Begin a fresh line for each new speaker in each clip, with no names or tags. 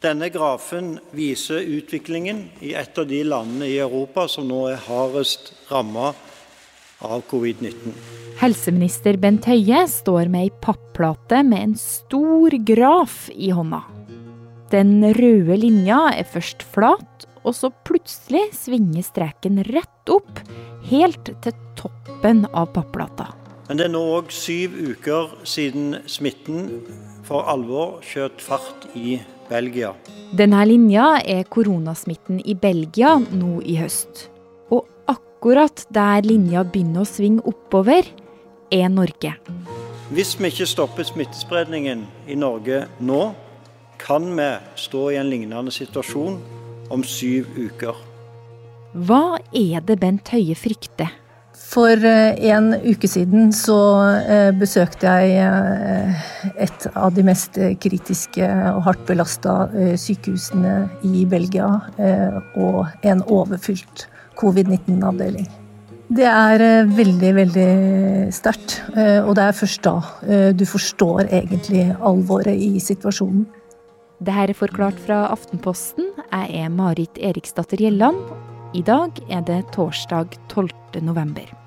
Denne grafen viser utviklingen i et av de landene i Europa som nå er hardest ramma av covid-19.
Helseminister Bent Høie står med ei papplate med en stor graf i hånda. Den røde linja er først flat, og så plutselig svinger streken rett opp, helt til toppen av papplata.
Men det er nå òg syv uker siden smitten for alvor skjøt fart i Belgia.
Denne linja er koronasmitten i Belgia nå i høst. Og akkurat der linja begynner å svinge oppover, er Norge.
Hvis vi ikke stopper smittespredningen i Norge nå, kan vi stå i en lignende situasjon om syv uker.
Hva er det Bent Høie frykter?
For eh, en uke siden så eh, besøkte jeg eh, et av de mest kritiske og hardt belasta sykehusene i Belgia, og en overfylt covid-19-avdeling. Det er veldig, veldig sterkt, og det er først da du forstår egentlig alvoret i situasjonen.
Det her er forklart fra Aftenposten. Jeg er Marit Eriksdatter Gjelland. I dag er det torsdag 12. november.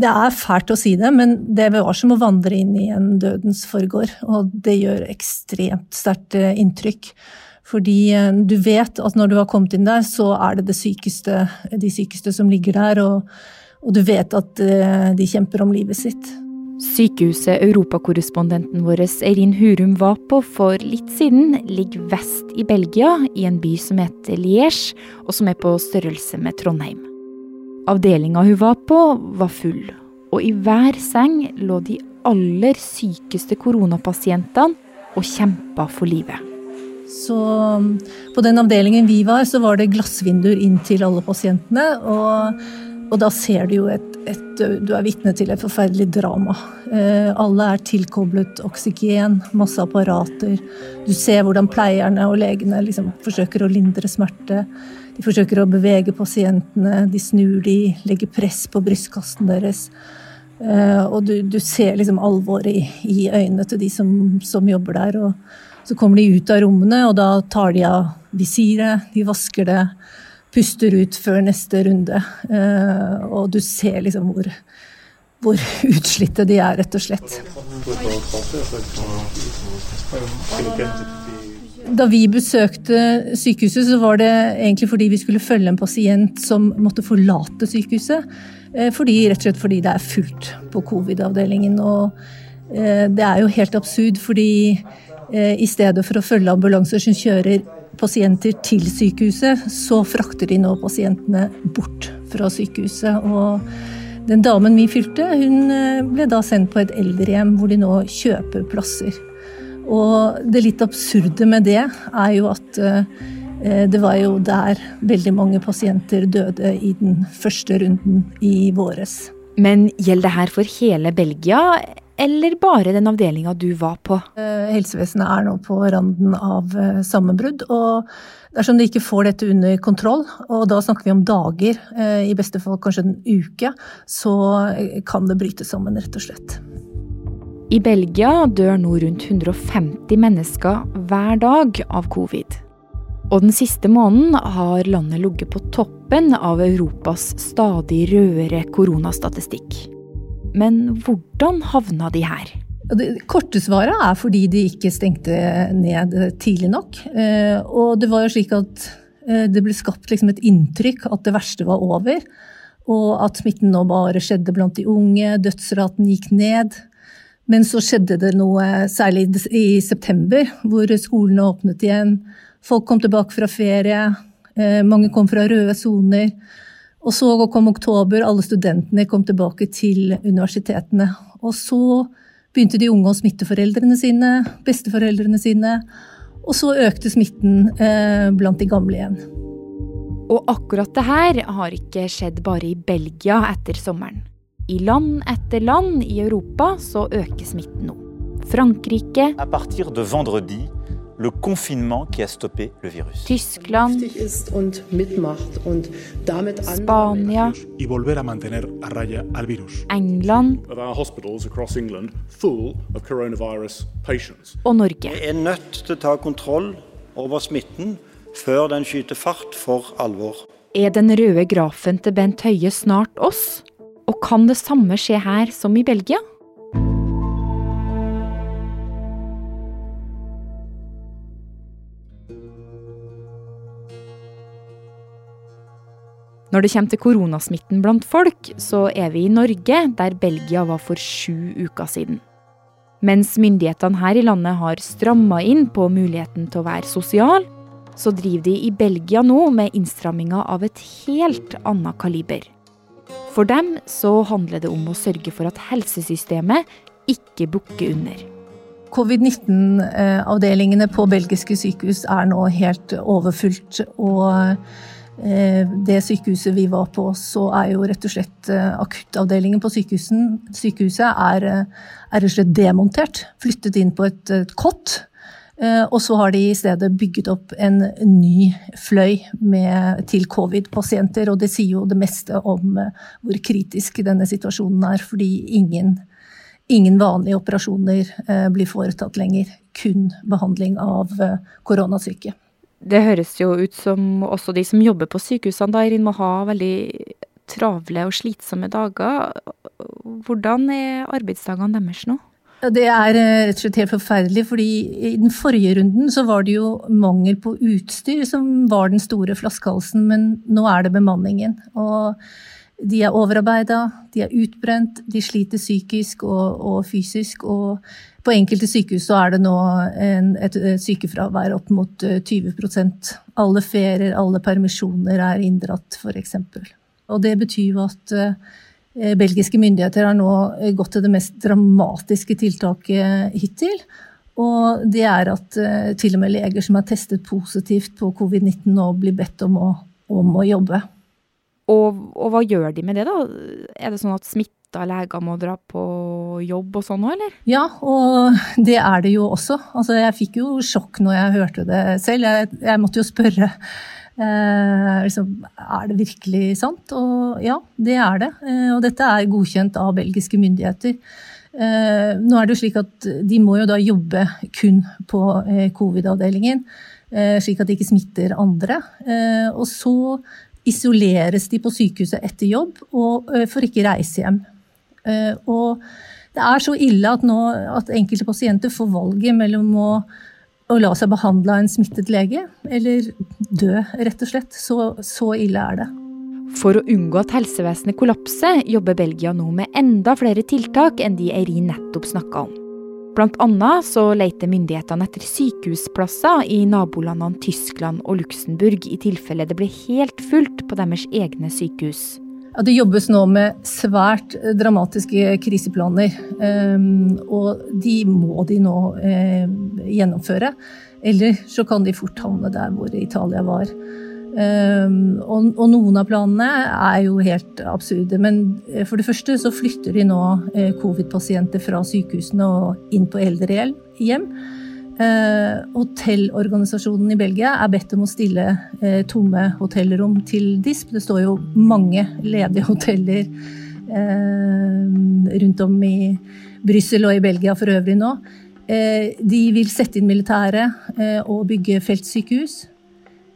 Det er fælt å si det, men det var som å vandre inn i en dødens forgård. Og det gjør ekstremt sterkt eh, inntrykk. Fordi eh, du vet at når du har kommet inn der, så er det, det sykeste, de sykeste som ligger der. Og og du vet at eh, de kjemper om livet sitt.
Sykehuset europakorrespondenten vår Eirin Hurum var på for litt siden, ligger vest i Belgia, i en by som heter Liège, og som er på størrelse med Trondheim. Avdelinga hun var på, var full, og i hver seng lå de aller sykeste koronapasientene og kjempa for livet.
Så på den avdelingen vi var, så var det glassvinduer inn til alle pasientene. og og da ser du jo et, et Du er vitne til et forferdelig drama. Eh, alle er tilkoblet oksygen, masse apparater. Du ser hvordan pleierne og legene liksom forsøker å lindre smerte. De forsøker å bevege pasientene, de snur de, legger press på brystkassen deres. Eh, og du, du ser liksom alvoret i, i, øynene til de som, som jobber der. Og så kommer de ut av rommene, og da tar de av visiret, de vasker det puster ut før neste runde. Eh, og du ser liksom hvor, hvor utslitte de er, rett og slett. Da vi besøkte sykehuset, så var det egentlig fordi vi skulle følge en pasient som måtte forlate sykehuset. Eh, fordi, rett og slett fordi det er fullt på covid-avdelingen. Og eh, det er jo helt absurd, fordi i stedet for å følge ambulanser som kjører pasienter til sykehuset, så frakter de nå pasientene bort fra sykehuset. Og den damen vi fylte, hun eh, ble da sendt på et eldrehjem hvor de nå kjøper plasser. Og det litt absurde med det er jo at eh, det var jo der veldig mange pasienter døde i den første runden i våres.
Men gjelder det her for hele Belgia, eller bare den avdelinga du var på?
Eh, helsevesenet er nå på randen av eh, sammenbrudd. og Dersom de ikke får dette under kontroll, og da snakker vi om dager, i beste fall kanskje en uke, så kan det bryte sammen, rett og slett.
I Belgia dør nå rundt 150 mennesker hver dag av covid. Og den siste måneden har landet ligget på toppen av Europas stadig rødere koronastatistikk. Men hvordan havna de her?
Det korte svaret er fordi de ikke stengte ned tidlig nok. Eh, og det var jo slik at eh, det ble skapt liksom et inntrykk at det verste var over. Og at smitten nå bare skjedde blant de unge, dødsraten gikk ned. Men så skjedde det noe, særlig i september, hvor skolene åpnet igjen. Folk kom tilbake fra ferie. Eh, mange kom fra røde soner. Og så kom oktober, alle studentene kom tilbake til universitetene. Og så begynte de unge å smitte foreldrene sine, besteforeldrene sine. Og så økte smitten eh, blant de gamle igjen.
Og akkurat det her har ikke skjedd bare i Belgia etter sommeren. I land etter land i Europa så øker smitten nå. Frankrike
A partir de vendredi, le confinement qui a stoppé le virus.
Tyskland, Spania,
y volver a mantener a raya al virus.
England
of our hospitals across England full of coronavirus patients.
og Norge.
Vi er nødt til å ta kontroll over smitten før den skyter fart for alvor.
Er den røde grafen til Bent Høie snart oss? Og kan det samme skje her som i Belgia? Når det kommer til koronasmitten blant folk, så er vi i Norge der Belgia var for sju uker siden. Mens myndighetene her i landet har stramma inn på muligheten til å være sosial, så driver de i Belgia nå med innstramminga av et helt annet kaliber. For dem så handler det om å sørge for at helsesystemet ikke bukker under.
Covid-19-avdelingene på belgiske sykehus er nå helt overfylt. Og eh, det sykehuset vi var på, så er jo rett og slett eh, akuttavdelingen på sykehuset er, eh, er rett og slett demontert. Flyttet inn på et, et kott. Og så har de i stedet bygget opp en ny fløy med, til covid-pasienter. Og det sier jo det meste om hvor kritisk denne situasjonen er, fordi ingen Ingen vanlige operasjoner eh, blir foretatt lenger, kun behandling av eh, koronasyke.
Det høres jo ut som også de som jobber på sykehusene da, Irin, må ha veldig travle og slitsomme dager. Hvordan er arbeidsdagene deres nå?
Det er eh, rett og slett helt forferdelig, fordi i den forrige runden så var det jo mangel på utstyr som var den store flaskehalsen, men nå er det bemanningen. Og de er overarbeida, de er utbrent, de sliter psykisk og, og, fysisk. Og på enkelte sykehus så er det nå en, et, et sykefravær opp mot 20 eh, Alle ferier, alle permisjoner er inndratt, f.eks. Og det betyr jo at eh, belgiske myndigheter har nå gått til det mest dramatiske tiltaket hittil. Og det er at eh, til og med leger som er testet positivt på covid-19 nå blir bedt om å, om å jobbe.
Og, og, hva gjør de med det, da? Er det sånn at smitta leger må dra på jobb og sånn òg, eller?
Ja, og det er det jo også. Altså, jeg fikk jo sjokk når jeg hørte det selv. Jeg, jeg måtte jo spørre. Eh, liksom, er det virkelig sant? Og ja, det er det. Eh, og dette er godkjent av belgiske myndigheter. Eh, nå er det jo slik at de må jo da jobbe kun på eh, covid-avdelingen, eh, slik at de ikke smitter andre. Eh, og så isoleres de på sykehuset etter jobb og får ikke reise hjem. Og det er så ille at nå at enkelte pasienter får valget mellom å, å la seg behandle av en smittet lege eller dø, rett og slett. Så, så ille er det.
For å unngå at helsevesenet kollapser, jobber Belgia nå med enda flere tiltak enn de Eirin nettopp snakka om. Blant annet så leter myndighetene etter sykehusplasser i nabolandene Tyskland og Luxembourg i tilfelle det blir helt fullt på deres egne sykehus.
Ja, det jobbes nå med svært dramatiske kriseplaner, ehm, og de må de nå eh, gjennomføre. Eller så kan de fort havne der hvor Italia var. Um, og, noen av planene er jo helt absurde. Men eh, for det første så flytter de nå eh, covid-pasienter fra sykehusene og inn på eldrehjem. Uh, hotellorganisasjonen i Belgia er bedt om å stille uh, tomme hotellrom til DISP. Det står jo mange ledige hoteller uh, rundt om i Brussel og i Belgia for øvrig nå. de vil sette inn militæret og bygge feltsykehus.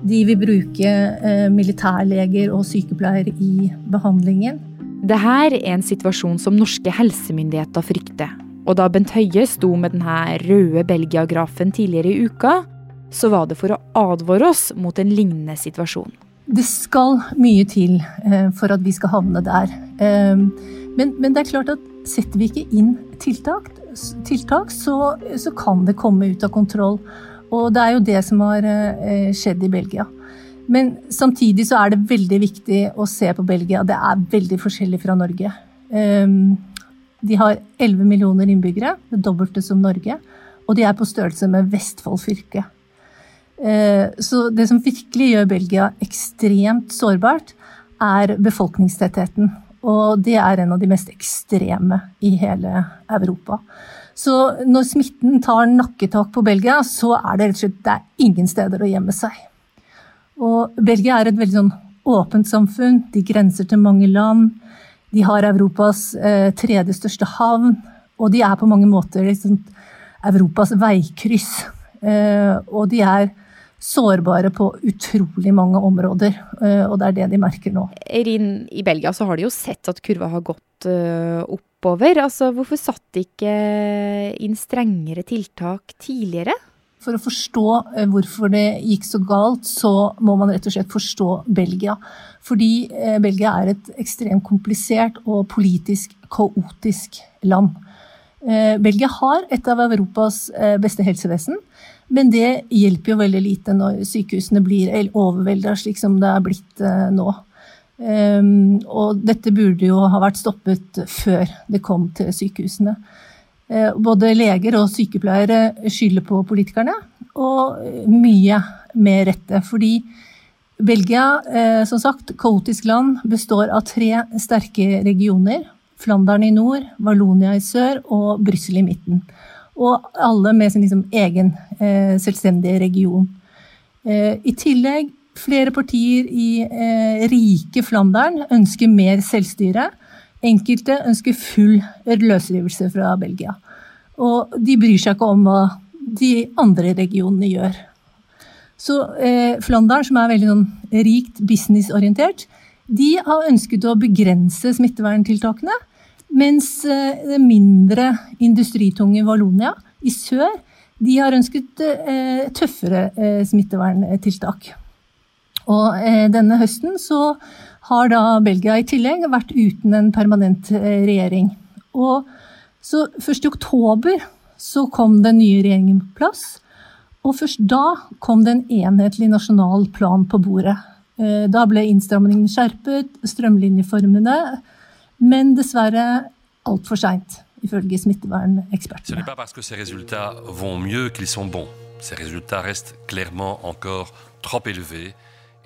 De vil bruke eh, militærleger og sykepleiere i behandlingen.
Dette er en situasjon som norske helsemyndigheter frykter. Og da Bent Høie sto med denne røde Belgia-grafen tidligere i uka, så var det for å advare oss mot en lignende situasjon.
Det skal mye til eh, for at vi skal havne der. Eh, men, men, det er klart at setter vi ikke inn tiltak, tiltak så, så kan det komme ut av kontroll. Og det er jo det som har eh, skjedd i Belgia. Men samtidig så er det veldig viktig å se på Belgia. Det er veldig forskjellig fra Norge. De har 11 millioner innbyggere, det dobbelte som Norge. Og de er på størrelse med Vestfold fylke. Eh, så det som virkelig gjør Belgia ekstremt sårbart, er befolkningstettheten. Og det er en av de mest ekstreme i hele Europa. Så når smitten tar nakketak på Belgia, så er det rett og slett det er ingen steder å gjemme seg. Og Belgia er et veldig sånn åpent samfunn. De grenser til mange land. De har Europas eh, tredje største havn. Og de er på mange måter liksom, Europas veikryss. Eh, og de er sårbare på utrolig mange områder, eh, og det er det de merker nå.
Eirin, i Belgia så har de jo sett at kurva har gått oppover. Altså, hvorfor satt de ikke inn strengere tiltak tidligere?
For å forstå eh, hvorfor det gikk så galt, så må man rett og slett forstå Belgia. Fordi Belgia er et ekstremt komplisert og politisk kaotisk land. Belgia har et av Europas beste helsevesen. Men det hjelper jo veldig lite når sykehusene blir overvelda slik som det er blitt eh, nå. Um, og dette burde jo ha vært stoppet før det kom til sykehusene. Uh, både leger og sykepleiere skylder på politikerne, og mye med rette. Fordi Belgia, uh, som sagt, kaotisk land, består av tre sterke regioner. Flandern i nord, Valonia i sør og Brussel i midten. Og alle med sin liksom egen eh, selvstendige region. Eh, I tillegg, flere partier i eh, rike Flandern ønsker mer selvstyre. Enkelte ønsker full løsrivelse fra Belgia. Og de bryr seg ikke om hva de andre regionene gjør. Så eh, Flandern, som er veldig sånn, rikt businessorientert, de har ønsket å begrense smitteverntiltakene mens eh, det mindre industritunge Valonia i sør de har ønsket eh, tøffere eh, smitteverntiltak. Og denne høsten så har da Belgia i tillegg vært uten en permanent regjering. Og så først i oktober så kom den nye regjeringen på plass. Og først da kom det en enhetlig nasjonal plan på bordet. Da ble innstrammingene skjerpet, strømlinjeformene men dessverre altfor seint, ifølge smittevernekspertene.
Ce n'est pas parce que ces résultats vont mieux qu'ils sont bons. Ces résultats restent clairement encore trop élevés.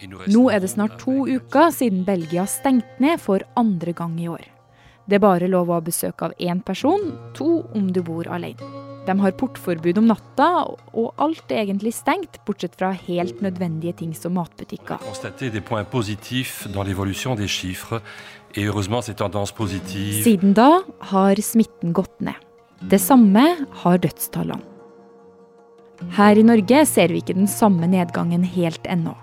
Nå er det snart to uker siden Belgia stengte ned for andre gang i år. Det er bare lov å ha besøk av én person, to om du bor alene. De har portforbud om natta, og alt er egentlig stengt, bortsett fra helt nødvendige ting som matbutikker. Siden da har smitten gått ned. Det samme har dødstallene. Her i Norge ser vi ikke den samme nedgangen helt ennå.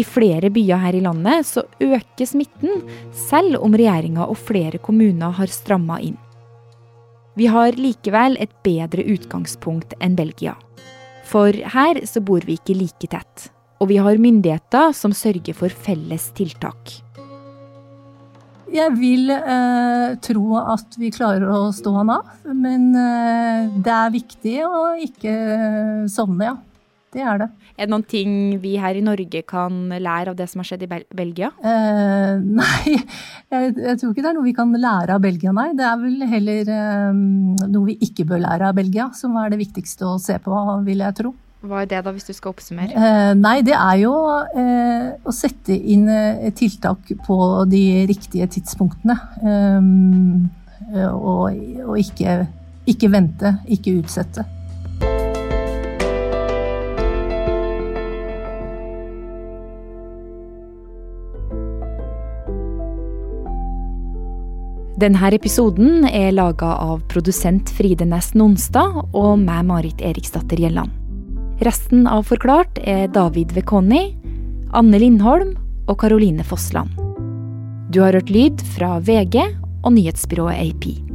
I flere byer her i landet så øker smitten, selv om regjeringa og flere kommuner har stramma inn. Vi har likevel et bedre utgangspunkt enn Belgia. For her så bor vi ikke like tett. Og vi har myndigheter som sørger for felles tiltak.
Jeg vil eh, tro at vi klarer å stå han av, men eh, det er viktig å ikke sovne, ja. Det er det.
Er det noen ting vi her i Norge kan lære av det som har skjedd i Bel Belgia?
Eh, nei, jeg, jeg, tror ikke det er noe vi kan lære av Belgia, nei. Det er vel heller eh, noe vi ikke bør lære av Belgia, som er det viktigste å se på, vil jeg tro.
Hva er det, da, hvis du skal oppsummere?
Eh, nei, det er jo eh, å sette inn eh, tiltak på de riktige tidspunktene. Eh, og, og ikke, ikke vente, ikke utsette.
Denne episoden er laga av produsent Fride Næss Nonstad og meg, Marit Eriksdatter Gjelland. Resten av Forklart er David Vekoni, Anne Lindholm og Caroline Fossland. Du har hørt lyd fra VG og nyhetsbyrået AP.